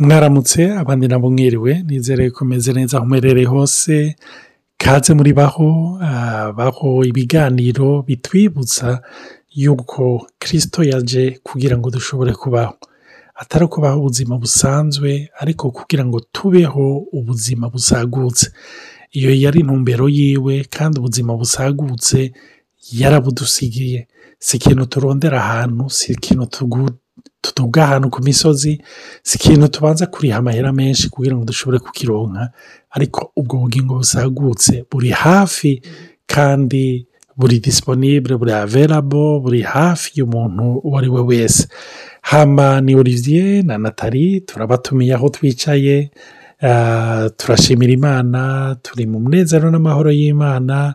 mwaramutse abandi nabo mwiriwe. Nizere ko meze neza aho muherereye hose. Kaze muri baho baho ibiganiro bitwibutsa yuko kirisito yaje kugira ngo dushobore kubaho. Atari kubaho ubuzima busanzwe ariko kugira ngo tubeho ubuzima busagutse. Iyo yari intumbero yiwe kandi ubuzima busagutse yarabudusigiye. Si ikintu turondera ahantu si ikintu tuduga ahantu ku misozi si ikintu tubanza kuriha amahera menshi kugira ngo dushobore kukironka ariko ubwo bugingo busagutse buri hafi kandi buri disiponibure buri averabo buri hafi y'umuntu uwo ari we wese. Hama ni olivier na natali turabatumiye aho twicaye turashimira imana turi mu munezero n'amahoro y'imana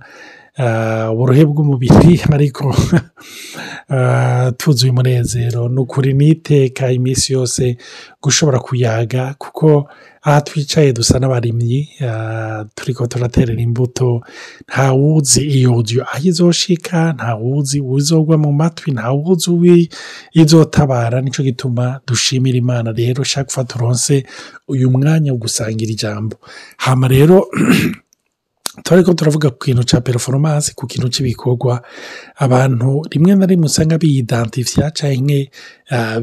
uburohe bw'umubiri ariko tuzuye umunezero ni ukuri n'iteka iminsi yose gushobora kuyaga kuko aha twicaye dusa n'abarimyi turi ko turaterera imbuto ntawuzi iyo odiyo aho izoshika ntawuzi uzogwa mu matwi ntawuzi uwi izotabara ni cyo gituma dushimira imana rero ushaka gufata uronse uyu mwanya wo gusangira ijambo. Hama rero turi ko turavuga ku kintu cya perforomance ku kintu cy'ibikorwa abantu rimwe na rimwe usanga biyidantifiya cyangwa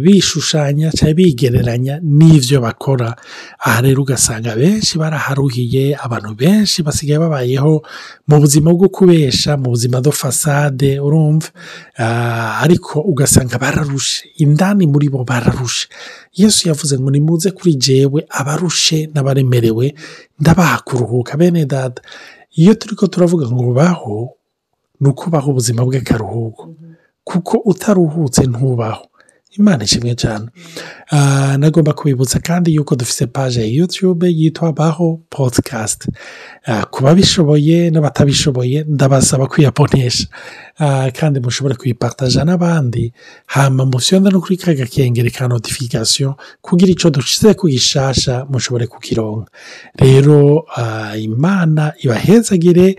bishushanya cyangwa bigereranya n'ibyo bakora. Aha rero ugasanga benshi baraharuhiye abantu benshi basigaye babayeho mu buzima bwo kubesha mu buzima do fasade urumva? Ariko ugasanga bararushe. Indani muri bo bararushe. Yesu yavuze ngo nimuze kuri jewe abarushe n'abaremerewe ndabaha kuruhuka. Bene dada iyo turi ko turavuga ngo baho ni ukubaho ubuzima bw'akaruhuko kuko utaruhutse ntubaho. Imana ishimwe cyane nagomba kubibutsa kandi yuko dufite paje ya yutube yitwa baho podikasti ku babishoboye n'abatabishoboye ndabasaba kwiyaponesha kandi mushobore kuyipataja n'abandi hama musiyonda no kuri ka gakengeri ka notifikasiyo kugira icyo dushyize ku gishasha mushobore kukironka rero imana ibahezagire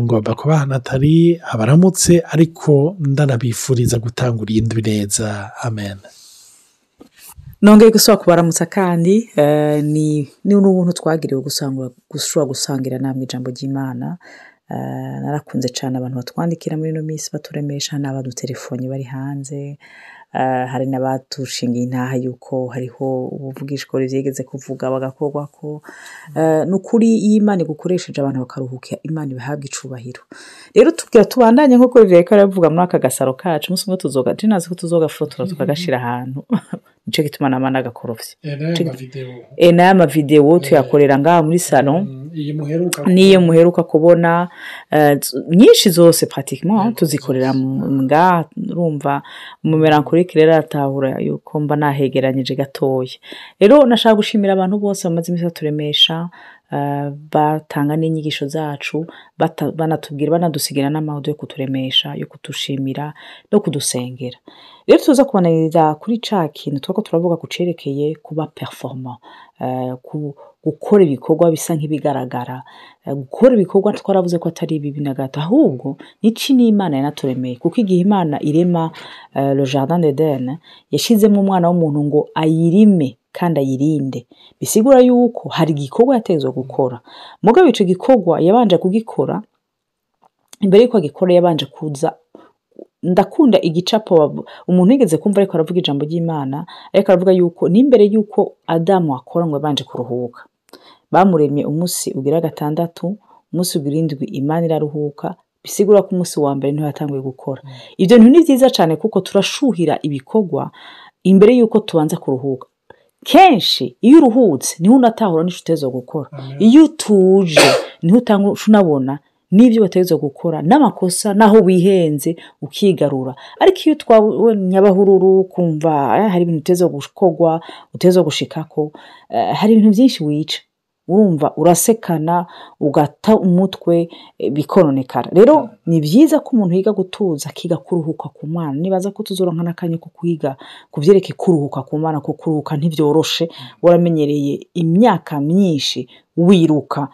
ngomba kubaha natali abaramutse ariko ndanabifuriza gutangura iyindi neza amen. Nongeye gusaba kubaramutsa kandi ni n'ubuntu twagiriwe gushobora gusangira namwe ijambo ry'imana. Narakunze cyane abantu batwandikira muri ino minsi baturemesha n'abadutelefoni bari hanze. Hari n'abatushingiye intaha y'uko hariho ubuvugishwa byigeze kuvuga bagakorwa ko ni ukuri iyo imana igukoresheje abantu bakaruhuka imana ibahabwa icubahiro. Rero tubwira tubandanye nk'uko bivuye ko aravuga muri aka gasaro kacu umunsi umwe tuzoga tunazi ko tuzogafotora tukagashyira ahantu. Nicyo gituma nama n'agakorofye n'aya mavidewo tuyakorera ngaha muri salo n'iyo muheruka kubona. nyinshi zose patikima tuzikorera ngaha urumva umumerankorike rero aratahura yuko mba nahegeranyije gatoya. Rero nashaka gushimira abantu bose bamaze iminsi baturemesha batanga n'inyigisho zacu banatubwira banadusigira n'amahoro yo kuturemesha yo kudushimira no kudusengera. Rero tuza kubananiriza kuri cya kintu tuba turavuga ku cyerekeye kuba perforoma gukora ibikorwa bisa nk'ibigaragara. Gukora ibikorwa twaravuze ko atari bibi na gato ahubwo n'iki n'imana yanaturemeye? Kuko igihe imana irema le jardin d'Eden yashyizemo umwana w'umuntu ngo ayirime. Kandi ayirinde bisigura yuko hari igikorwa yatezwe gukora. Mugabo icyo gikorwa yabanje kugikora imbere y'uko agikora yabanje kuza ndakunda igicapo umuntu yigeze kumva ariko aravuga ijambo ry'imana ariko aravuga yuko n'imbere y'uko adamu akora ngo yabanje kuruhuka. Bamuremye umunsi ugira gatandatu umunsi ugira indwi imana iraruhuka bisigura ko umunsi wa mbere ni ho yatanguye gukora. Ibyo bintu ni byiza cyane kuko turashuhira ibikorwa imbere y'uko tubanza kuruhuka. Kenshi iyo uruhutse ni ho unatahura n'inshuti zo gukora. Iyo utuje ni ho unabona n'ibyo bategereza gukora n'amakosa n'aho wihenze ukigarura. Ariko iyo twawe nyabahururu kumva hari ibintu uteze gukorwa uteze gushikako hari ibintu byinshi wica. Urumva urasekana ugata umutwe bikononekara. Rero ni byiza ko umuntu yiga gutuza akiga kuruhuka ku mwana nibaza ko tuzoronka n'akanya ko kwiga ku byerekeye kuruhuka ku mwana ko kuruhuka ntibyoroshe. Waramenyereye imyaka myinshi wiruka.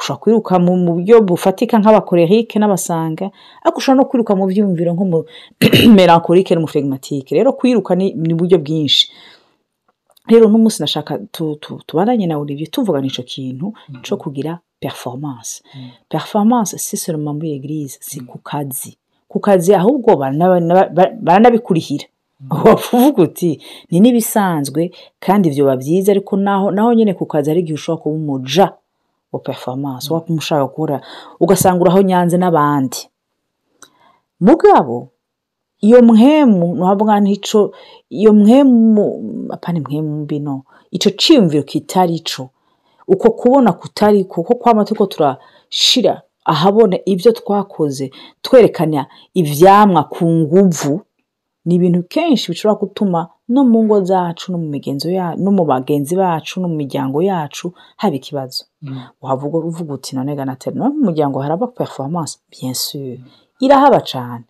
Ushobora kwiruka mu buryo bufatika nk'abakorerike n'abasanga ariko ushobora no kwiruka mu byumviro nk'umumerankorike n'umufegmatike rero kwiruka ni uburyo bwinshi. Rero uno munsi nashaka tu- tu- tubandanye na Olivier tuvugana ico kintu co kugira performance. Performance si seulement muri eglise si ku kazi ku kazi ahubwo barana- ba- baranabikurihira wavuga uti ni n'ibisanzwe kandi ibyo biba byiza ariko naho naho nyine ku kazi hari igihe ushobora kuba umuja wa performance waba umushaka gukora ugasanga uraho nyanze n'abandi. Mugabo iyo mwemu ntabwo ntico iyo mwemu apana mwemu mbi no ico ciyumviro kitari ico uko kubona kutari kuko kwama turiko turashira ahabona ibyo twakoze twerekana ivyamwa ku nguvu ni ibintu kenshi bishobora gutuma no mu ngo zacu no mu migenzo yacu no mu bagenzi bacu no mu miryango yacu haba ikibazo. Wavuga uvuga uti none ganateri no mu muryango haraba performance bien sûr. Irahaba cane.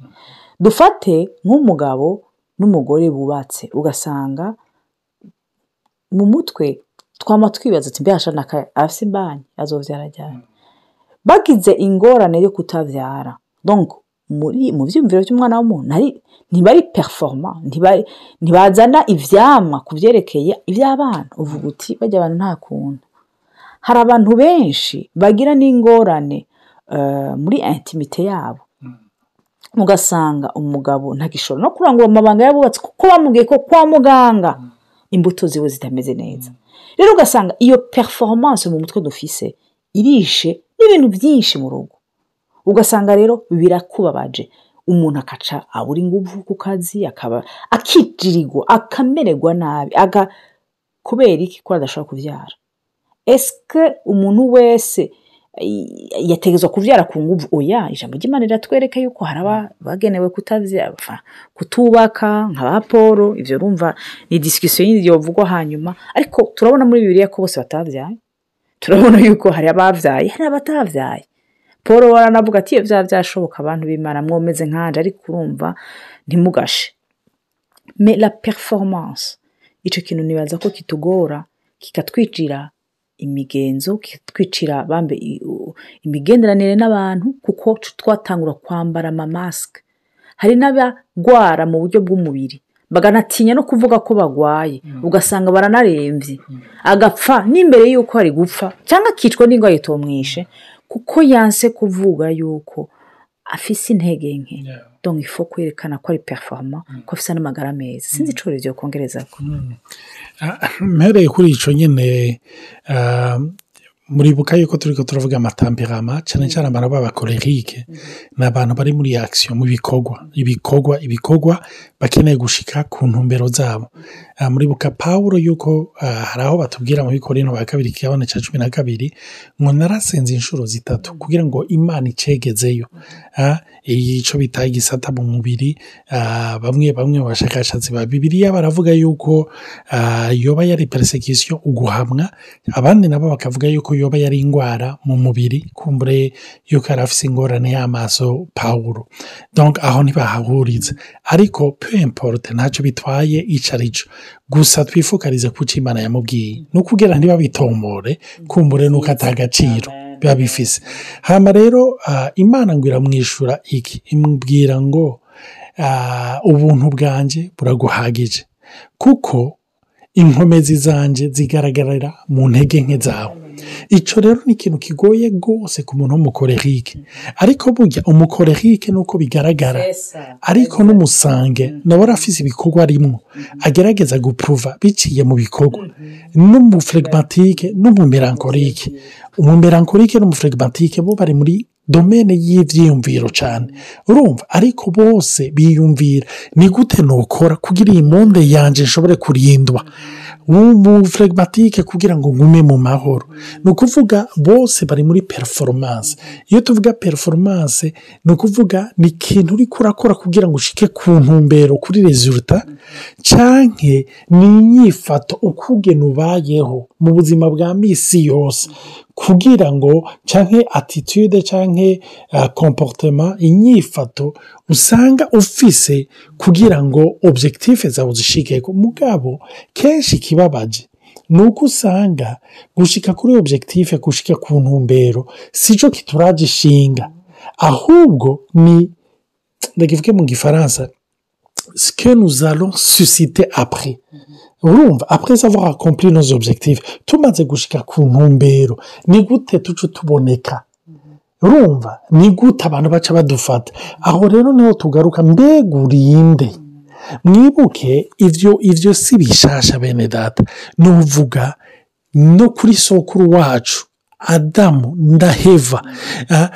Dufate nk'umugabo n'umugore bubatse. Ugasanga mu mutwe twama twibaza ati mbe ashana afise imbanyi? Azovyara ryari? Bagize ingorane yo kutavyara. Donc muri mu vyiyumviro vy'umwana w'umuntu ntibari performa ntibazana ivyamwa ku vyerekeye ivy'abana. Uvuga uti barya abantu nta kuntu. Hari abantu benshi bagira n'ingorane eh, muri intimite yabo. Ugasanga umugabo ntagishobora no kurangura amabanga yabubatse kuko bamubwiye ko kwa muganga imbuto ziwe zitameze neza. Rero ugasanga iyo performance mu mutwe dufise irishe n'ibintu byinshi mu rugo ugasanga rero birakubabaje. Umuntu akaca abura ingufu ku kazi akaba akijirirwa akamererwa nabi kubera iki? Ko adashobora kubyara esike umuntu wese yategetswe kubyara ku nguvu. Oya ijambo ry'imana riratwereka yuko hari abagenewe kutubaka nka ba paul ibyo urumva ni disikisiyo yindi yovugwa hanyuma. Ariko turabona muri bibiliya ko bose batabyaye turabona yuko hari ababyaye hari abatabyaye paul waranavuga ati iyo byaba byashoboka abantu b'imana mwomeze nkanje. Ariko urumva ntimugashe. La performance icyo kintu nibaza ko kitugora kikatwicira imigenzo u- imigenderanire n'abantu kuko twatangura kwambara amamasike hari n'abagwara mu buryo bw'umubiri. Baganatinya no kuvuga ko bagwaye. Ugasanga baranarembye agapfa n'imbere y'uko ari gupfa cyangwa akicwa n'indwara itomwishe kuko yanse kuvuga yuko afise intege nke. Donc ifo kwerekana ko ari performa ko afise n'amagara meza. Sinzi ico rivyo kongereza ko mpereye kuri icyo nyine ah, muribuka yuko turi ko turavuga amatamperama cyane cyane abantu b'abakorerike ni abantu bari muri akisiyo mu bikorwa. Ibikorwa ibikorwa bakeneye gushika ku ntumbero zabo. Ah, muribuka pawulo yuko ah, hari aho batubwira mu bikorino ba kabiri kigabane cya cumi na kabiri ngo narasenze inshuro zitatu kugira ngo imana icegezeyo. Ah, icyo bita igisata mu mubiri ah, bamwe bamwe mu bashakashatsi ba bibiliya baravuga yuko ah, yoba yari persecution uguhamwa abandi nabo bakavuga yuko yoba yari indwara mu mubiri kumbure yuko yari afise ingorane y'amaso pawulo aho ntibahahuriza. Ariko peu importe ntacyo bitwaye ico arico gusa twifukarize ku cyo imana yamubwiye? Ni ukubwira ntibabitomore kumbure nuko atagaciro biba bifise hama rero ah, imana ngo iramwishura iki? Imubwira ngo ah, ubuntu bwanjye buraguhagije. Kuko inkomezi zanjye zigaragarira mu ntege nke zawe. Icyo rero ni ikintu kigoye rwose ku muntu w'umukorerike. Ariko burya umukorerike ni uko bigaragara ariko n'umusange nawe arafise ibikorwa arimwo agerageza gupuruva biciye mu bikorwa. N'umufuregimatike n'umumerankorike umumerankorike n'umufuregimatike bo bari muri domene y'ibyiyumviro cyane urumva ariko bose biyumvira. Ni gute nukora kugira iyi monde yanjye nshobore kurindwa? Umufuregimatike kugira ngo ngume mu mahoro. Ni ukuvuga bose bari muri perforomance iyo tuvuga perforomance ni ukuvuga ni ikintu uri kurakora kugira ngo ushike ku ntumbero kuri resulta canke ni inyifato ukugena ubayeho mu buzima bwa misi yose. Kugira ngo canke attitude canke uh, comportement inyifato usanga ufise kugira ngo objectif zawe uzishikeko mugabo. Kenshi ikibabaje ni uko usanga gushika kuri objectif gushika ku ntumbero sico kituraje ishinga ahubwo ni ndakivuge mu gifaransa ce que nous allons susciter après. Urumva apurese avoir accompli nos objectifs tumaze gushika ku ntumbero ni gute tuca tuboneka? Urumva ni gute abantu baca badufata? Aho rero ni ho tugaruka mbega urinde? Mwibuke ivyo ivyo si bishasha bene data. Nuvuga no kuri sokuru wacu adamu ndaheva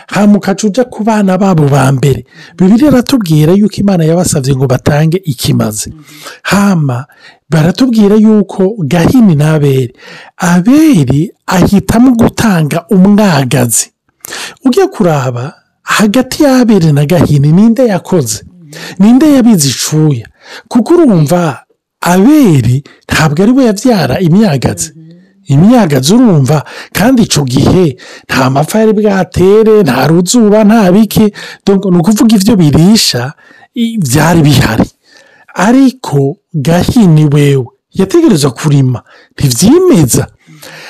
hamukaca uja ku bana babo ba mbere. Bibiri iratubwira yuko imana yabasabye ngo batange ikimaze hama baratubwira yuko gahini n'aberi aberi ahitamo gutanga umwagazi. Ujya kuraba hagati y'aberi na gahini ninde yakoze? Ninde yabizi icuya? Kuko urumva aberi ntabwo ari we yabyara imyagazi. Imyagazi urumva kandi icyo gihe nta mapfa yari bwatere nta ruzuba nta biki. Ni ukuvuga ibyo birisha byari bihari. Ariko gahini wewe yategereza kurima ntibyimeza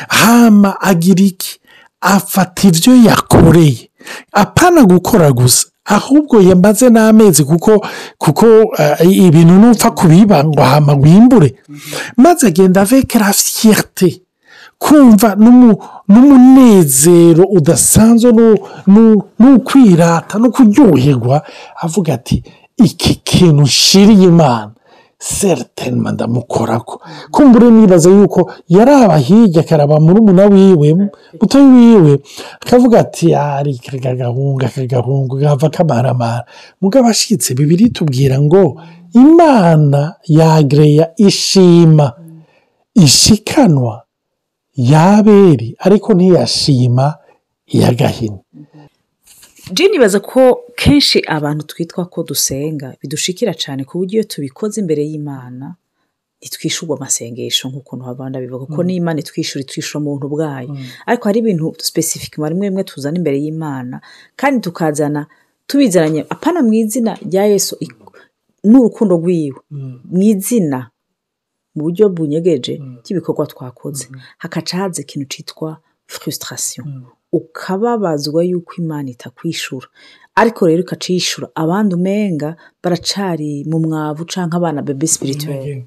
hama agira iki? Afata ibyo yakoreye. Apana gukora gusa. Ahubwo yamaze n'amezi kuko kuko ibintu nupfa kubiba ngo hama wimbure. Maze agenda avekera fiyete kumva n'umunezero udasanzwe n'ukwirata no kuryoherwa avuga ati iki kintu nshiriye imana seritema ndamukorako. Kumbure nibaza yuko yaraba hirya akaraba murumuna wiwe muto wiwe akavuga ati ari kagahunga kagahunga gahava kamaramara. Mugabo ashitse bibiri tubwira ngo imana yagereya ishima ishikanwa yaberi ariko ntiyashima iy'agahini nibaza ko kenshi abantu twitwa ko dusenga bidushikira cyane ku buryo iyo tubikoze imbere y'imana ntitwishyurwa amasengesho nk'ukuntu abandi bivuga kuko n'imana itwishyura itwishyura umuntu ubwayo. Ariko hari ibintu sipesifike rimwe rimwe tuzana imbere y'imana kandi tukazana tubizananye apana mu izina rya yesu n'urukundo rw'iwe. Mu izina. Mu buryo bunyegeje by'ibikorwa twakoze. Hakaca haza ikintu cyitwa furusitarasiyo ukababazwa yuko imana itakwishura. Ariko rero ikacishura. Abandi umenga baracari mu mwavu cyangwa abana bebe sipirituweri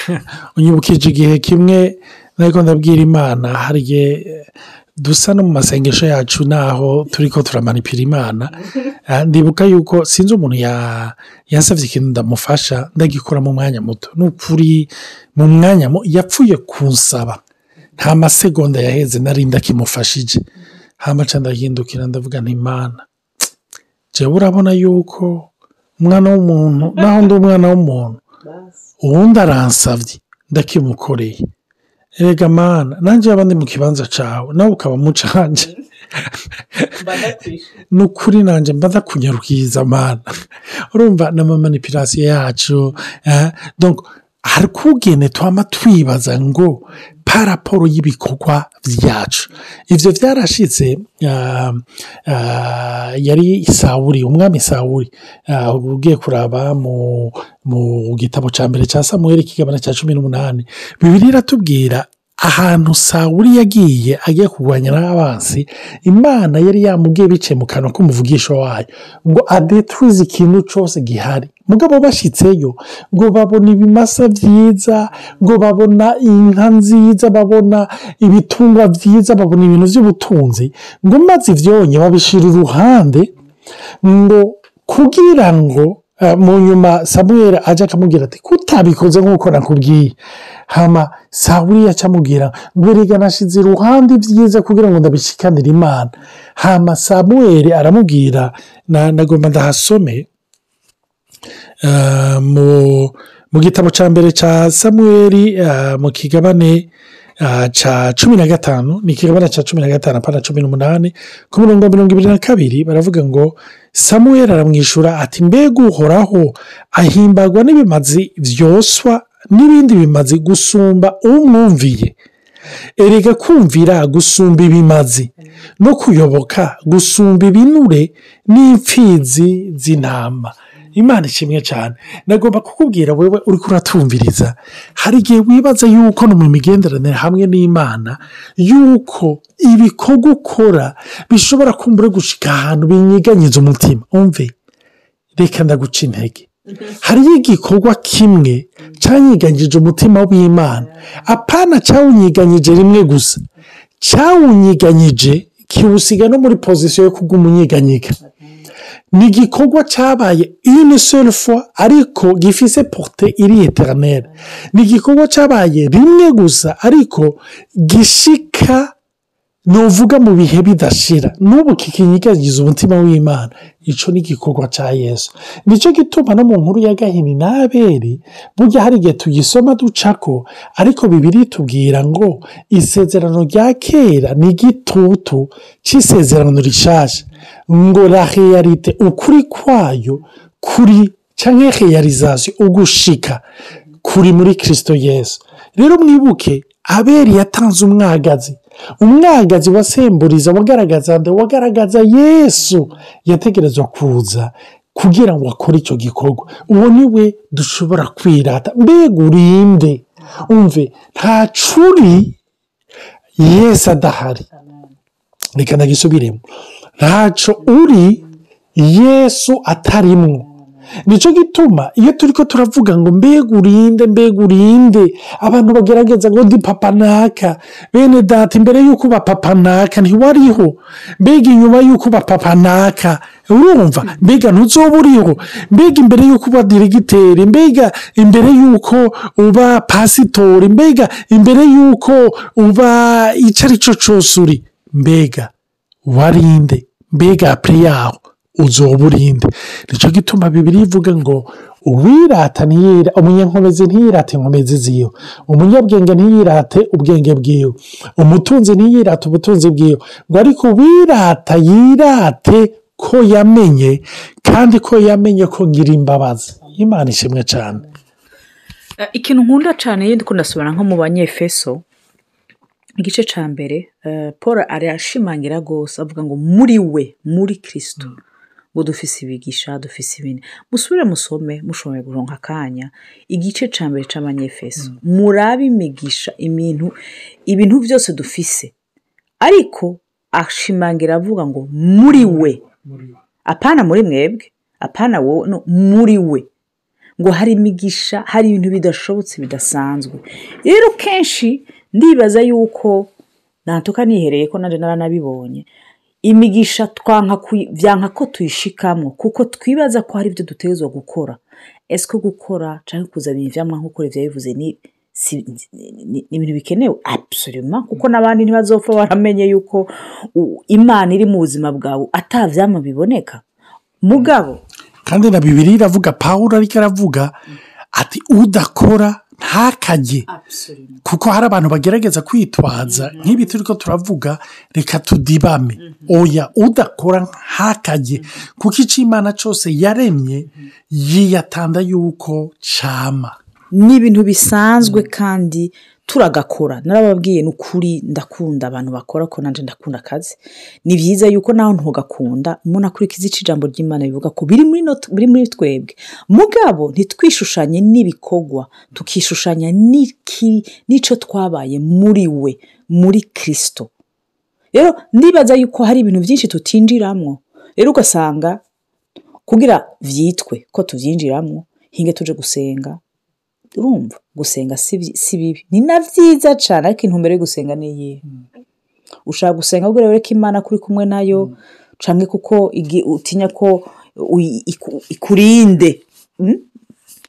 unyibukije igihe kimwe ariko ndabwira imana. Hari igihe dusa no mu masengesho yacu naho turi ko turamanipira imana. Ndibuka yuko sinzi umuntu yasabye ikintu ndamufasha ndagikora mu mwanya muto. Ni ukuri mu mwanya yapfuye kunsaba. Nta masegonda yaheze nari ndakimufashije. Hamaca ndahindukira ndavuga imana jya urabona yuko umwana w'umuntu naho undi umwana w'umuntu uwundi aransabye ndakimukoreye. Erega mana nanjye yaba ndi mu kibanza cyawe nawe ukaba mucanje ni ukuri nanjye mbaza kunyarukiriza mana urumva n'amamanipirasiyo yacu hari kugene twama twibaza ngo paraporo y'ibikorwa byacu ibyo byarashize yari sawuri umwami sawuri ugiye kuraba mu gitabo cya mbere cya samuweri kigabane cya cumi n'umunani. Bibiri iratubwira ahantu sawuri yagiye agiye kurwanya n'abansi imana yari yamubwiye biciye mu kanwa k'umuvugisho wayo ngo adeturize ikintu cyose gihari. Mugabo bashyitseyo ngo babona ibimasa byiza ngo babona inka nziza babona ibitungwa byiza babona ibintu by'ubutunzi ngo maze ibyonye babishyira iruhande ngo kugira ngo mu nyuma samuel ajya akamubwira ati kutabikoze nk'uko nakubwiye hama sawuri yacamubwira ngo erega nashyize iruhande ibyiza kugira ngo ndabishikanire imana hama samuel aramubwira nagomba ndahasome mu gitabo cya mbere cya samuel mu kigabane cya cumi na gatanu ni ikigabane cya cumi na gatanu apana cumi n'umunani ku murongo wa mirongo ibiri na kabiri baravuga ngo samuel aramwishyura ati mbega uhoraho ahimbagwa n'ibimazi byoswa n'ibindi bimazi gusumba umwumviye. Erega kumvira gusumba ibimazi no kuyoboka gusumba ibinure n'imfizi z'intama. Imana ishimwe cyane nagomba kukubwira wowe uri kuratumviriza hari igihe wibaza yuko no mu migenderanire hamwe n'imana yuko ibikorwa ukora bishobora kumbura gushika ahantu binyiganyiza umutima. Umve? Reka ndaguca intege. Hariyo igikorwa kimwe cyanyiganyije umutima w'imana. Apana cyawunyiganyije rimwe gusa. Cyawunyiganyije kiwusiga no muri pozisiyo yo kugumunyiganyika ni igikorwa cyabaye une seule fois ariko gifise porute iri eterineri ni igikorwa cyabaye rimwe gusa ariko gishika nuvuga mu bihe bidashira. N'ubu kikinyigagiza umutima w'imana. Icyo ni igikorwa cya yesu. Nicyo gituma no mu nkuru ya gahini n'aberi burya hari igihe tugisoma ducako ariko bibiri tubwira ngo isezerano rya kera ni igitutu cy'isezerano rishasha. Ngo la realite ukuri kwayo kuri cyangwa realizasiyo ugushika kuri muri kirisito yesu. Rero mwibuke aberi yatanze umwagazi. Umwagazi wasemburiza wagaragaza wagaragaza yesu yategerezwa kuza kugira ngo akore icyo gikorwa. Uwo ni we dushobora kwirata. Mbega urinde! Umve nta curi yesu adahari. Reka nagisubiremo. Ntacyo uri yesu atarimwo. Ni cyo gituma iyo turi ko turavuga ngo mbega urinde mbega urinde? Abantu bagerageza ngo ndi papa naka bene data imbere y'uko uba papa naka ntiwariho. Mbega inyuma y'uko uba papa naka urumva? Mbega ntuzoba uriho? Mbega imbere y'uko uba dirigiteri mbega imbere y'uko uba pasitori? Mbega imbere y'uko uba icyo ari cyo cyose uri? Mbega warinde mbega yaho? Uzoba urinde ni cyo gituma bibiri ivuga ngo uwirata ntiyira umunyankomezi ntiyirate inkomezi ziwe. Umunyabwenge ntiyirate ubwenge bwiwe. Umutunzi ntiyirate ubutunzi bwiwe. Ngo ariko uwirata yirate ko yamenye kandi ko yamenye ko ngira imbabazi. Imana ishimwe cyane ikintu nkunda cyane iyo ndi kunasubira nko mu banyefeso igice cya mbere paul arashimangira rwose avuga ngo muri we muri kirisito ngo dufise ibigisha dufise ibintu musubire musome mushoboye guronka akanya. Igice cya mbere cy'amanyefeso murabe imigisha ibintu ibintu byose dufise. Ariko ashimangira avuga ngo muri we. Apana muri mwebwe apana wowe no muri we. Ngo hari imigisha hari ibintu bidashobotse bidasanzwe. Rero kenshi ndibaza yuko ntantuka nihereye ko nanjye naranabibonye imigisha byanka ko tuyishikamo kuko twibaza ko hari ibyo dutegerezwa gukora. Ese ko gukora cyangwa kuzana ibyamwa nk'uko leta yabivuze ni ibintu bikenewe? Abusorima kuko n'abandi ntibazopfa baramenye yuko imana iri mu buzima bwawe atabyama biboneka. Mugabo. Kandi na bibiri iravuga pawuro ariko aravuga ati udakora ntakajye kuko hari abantu bagerageza kwitwaza nk'ibi turi ko turavuga reka tudibame. Oya udakora ntakajye kuko icyo imana cyose yaremye yiyatanda yuko cyama. Ni ibintu bisanzwe kandi turagakora. Narababwiye ni ukuri ndakunda abantu bakora ko nanjye ndakunda akazi. Ni byiza yuko nawe ntugakunda umuntu akurikiza ijambo ry'imana bivuga ko biri muri twebwe. Mugabo ntitwishushanye n'ibikorwa tukishushanya n'icyo twabaye muri we muri kirisito rero ndibaza yuko hari ibintu byinshi tutinjiramo rero ugasanga kugira byitwe ko tubyinjiramo hinge tuje gusenga urumva gusenga si bibi. Ni na byiza cyane ariko intumbero yo gusenga ni iyihe? Ushaka gusenga ubwo rero ko imana kuri kumwe na yo cyangwa kuko utinya ko ikurinde.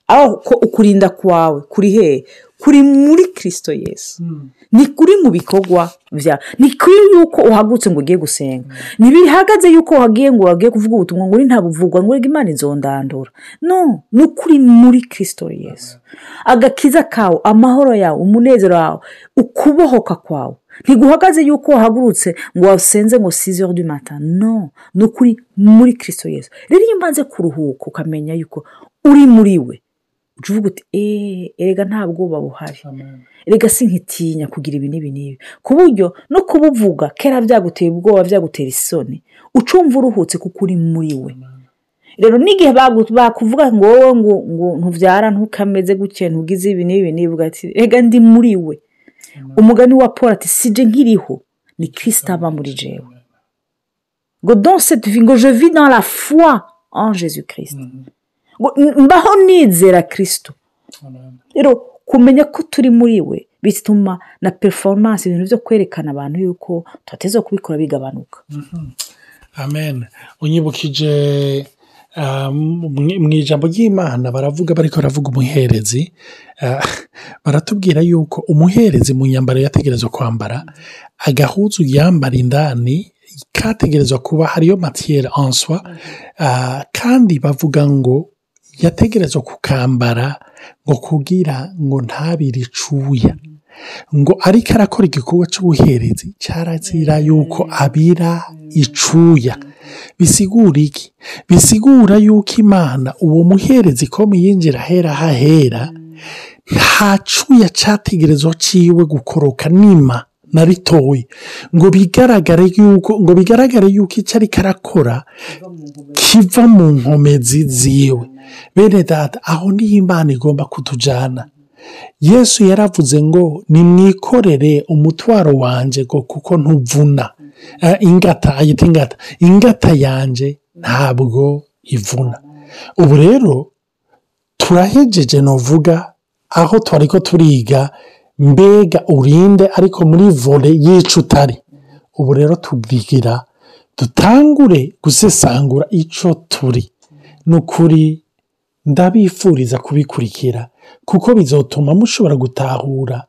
Aho ukurinda kwawe kuri hehe kuri muri kirisito yesu. Ni kuri mu bikorwa bya ni kuri yuko uhagurutse ngo ugiye gusenga. Ntibihagaze yuko wagiye ngo wagiye kuvuga ubutumwa ngo ntabuvugwa ngo imana inzondandura. No ni ukuri muri kirisito yesu. Agakiza kawe amahoro yawe umunezero wawe ukubohoka kwawe ntiguhagaze yuko wahagurutse ngo wasenze ngo size du mata no ni ukuri muri kirisito yesu. Rero iyo umaze kuruhuka ukamenya yuko uri muri we uca uvuga uti eee erega nta bwoba buhari. Erega si nkitinya kugira ibi n'ibi n'ibi. Ku buryo no kubuvuga kera byagutera ubwoba byagutera isoni. Ucumva uruhutse kuko uri muri we. Rero n'igihe bakuvuga ngo wowe ngo ngo ntubyara ntukameze gutya ntugize ibi n'ibi n'ibi ati rega ndi muri we. Umugani wa paul ati sije nkiriho ni kirisita aba muri jewe. Ngo donse tuvi ngo je vis dans la foi en jesu kirisita mbaho nizera kirisito rero kumenya ko turi muri we bituma na performance ibintu byo kwerekana abantu yuko tubateze kubikora bigabanuka. Amen. Unyibukije ah, mu ijambo ry'imana baravuga bariko baravuga umuherezi. Ah, baratubwira yuko umuherezi mu nyambaro yategerezwa kwambara agahuzu yambara indani kategerezwa kuba hariyo matiyeri answa ah, kandi bavuga ngo yategerezwa kukambara ngo kugira ngo ntabire icuya. Ngo ariko arakora igikorwa cy'ubuherezi cyarazira yuko abira icuya. Bisigura iki? Bisigura yuko imana uwo muherezi ko muyinjira ahera hahera nta cuya cyategerezwa ciwe gukoroka nima. Na ritoya ngo bigaragare yuko ngo bigaragare yuko icyo ariko arakora kiva mu nkomezi ziwe. Bene data aho ni ho imana igomba kutujyana yesu yaravuze ngo nimwikorere umutwaro wanjye ngo kuko ntuvuna. Eh, ingata ayita ingata. Ingata yanjye ntabwo ivuna. Ubu rero turahejeje novuga aho twari ko turiga mbega urinde ariko muri vore yica utari. Ubu rero tubwigira dutangure gusesangura icyo turi. Ni ukuri ndabifuriza kubikurikira kuko bizotuma mushobora gutahura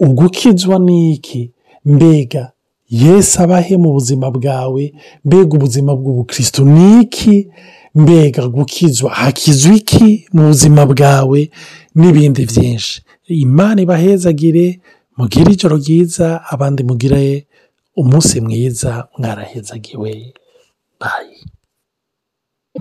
ugukizwa n'iki. Mbega yesu abahe mu buzima bwawe? Mbega ubuzima bw'ubukristo ni iki mbega gukizwa hakizwa iki mu buzima bwawe? N'ibindi byinshi. Imana ibahezagire mugire ijoro ryiza abandi mugire umunsi mwiza mwarahezagiwe. Bayi